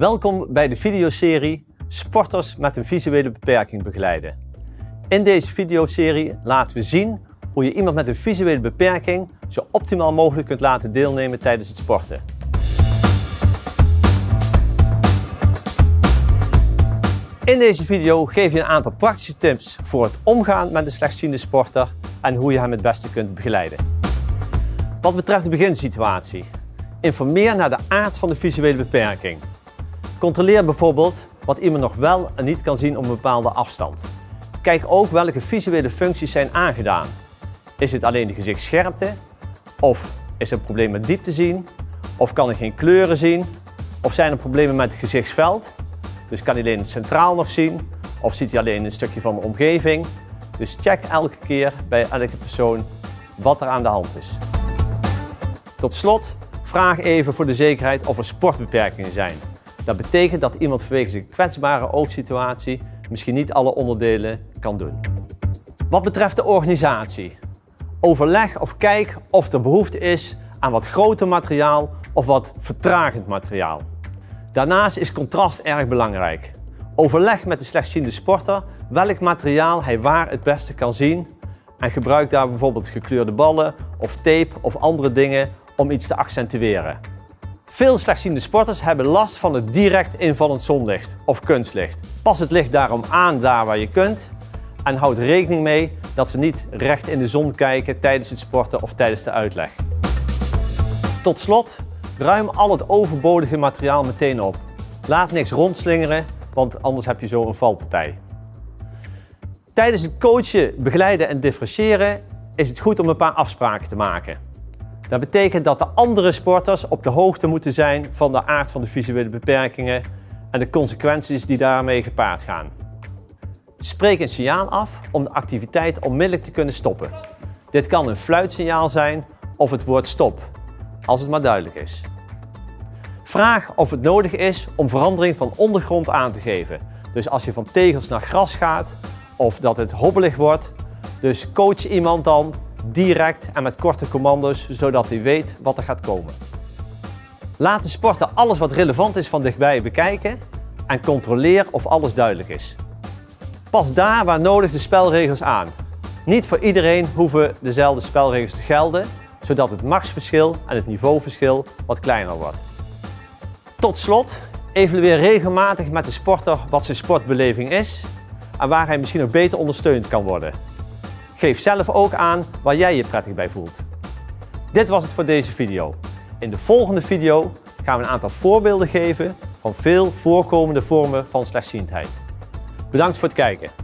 Welkom bij de videoserie Sporters met een visuele beperking begeleiden. In deze videoserie laten we zien hoe je iemand met een visuele beperking zo optimaal mogelijk kunt laten deelnemen tijdens het sporten. In deze video geef je een aantal praktische tips voor het omgaan met een slechtziende sporter en hoe je hem het beste kunt begeleiden. Wat betreft de beginsituatie, informeer naar de aard van de visuele beperking. Controleer bijvoorbeeld wat iemand nog wel en niet kan zien op een bepaalde afstand. Kijk ook welke visuele functies zijn aangedaan. Is het alleen de gezichtsscherpte? Of is er een probleem met diepte zien? Of kan hij geen kleuren zien? Of zijn er problemen met het gezichtsveld? Dus kan hij alleen het centraal nog zien? Of ziet hij alleen een stukje van de omgeving? Dus check elke keer bij elke persoon wat er aan de hand is. Tot slot, vraag even voor de zekerheid of er sportbeperkingen zijn. Dat betekent dat iemand vanwege zijn kwetsbare oogsituatie misschien niet alle onderdelen kan doen. Wat betreft de organisatie. Overleg of kijk of er behoefte is aan wat groter materiaal of wat vertragend materiaal. Daarnaast is contrast erg belangrijk. Overleg met de slechtziende sporter welk materiaal hij waar het beste kan zien en gebruik daar bijvoorbeeld gekleurde ballen of tape of andere dingen om iets te accentueren. Veel slechtziende sporters hebben last van het direct invallend zonlicht of kunstlicht. Pas het licht daarom aan daar waar je kunt en houd rekening mee dat ze niet recht in de zon kijken tijdens het sporten of tijdens de uitleg. Tot slot, ruim al het overbodige materiaal meteen op. Laat niks rondslingeren, want anders heb je zo een valpartij. Tijdens het coachen, begeleiden en differentiëren is het goed om een paar afspraken te maken. Dat betekent dat de andere sporters op de hoogte moeten zijn van de aard van de visuele beperkingen en de consequenties die daarmee gepaard gaan. Spreek een signaal af om de activiteit onmiddellijk te kunnen stoppen. Dit kan een fluitsignaal zijn of het woord stop, als het maar duidelijk is. Vraag of het nodig is om verandering van ondergrond aan te geven. Dus als je van tegels naar gras gaat of dat het hobbelig wordt. Dus coach iemand dan direct en met korte commando's, zodat hij weet wat er gaat komen. Laat de sporter alles wat relevant is van dichtbij bekijken en controleer of alles duidelijk is. Pas daar waar nodig de spelregels aan. Niet voor iedereen hoeven dezelfde spelregels te gelden, zodat het machtsverschil en het niveauverschil wat kleiner wordt. Tot slot, evalueer regelmatig met de sporter wat zijn sportbeleving is en waar hij misschien nog beter ondersteund kan worden. Geef zelf ook aan waar jij je prettig bij voelt. Dit was het voor deze video. In de volgende video gaan we een aantal voorbeelden geven van veel voorkomende vormen van slechtziendheid. Bedankt voor het kijken.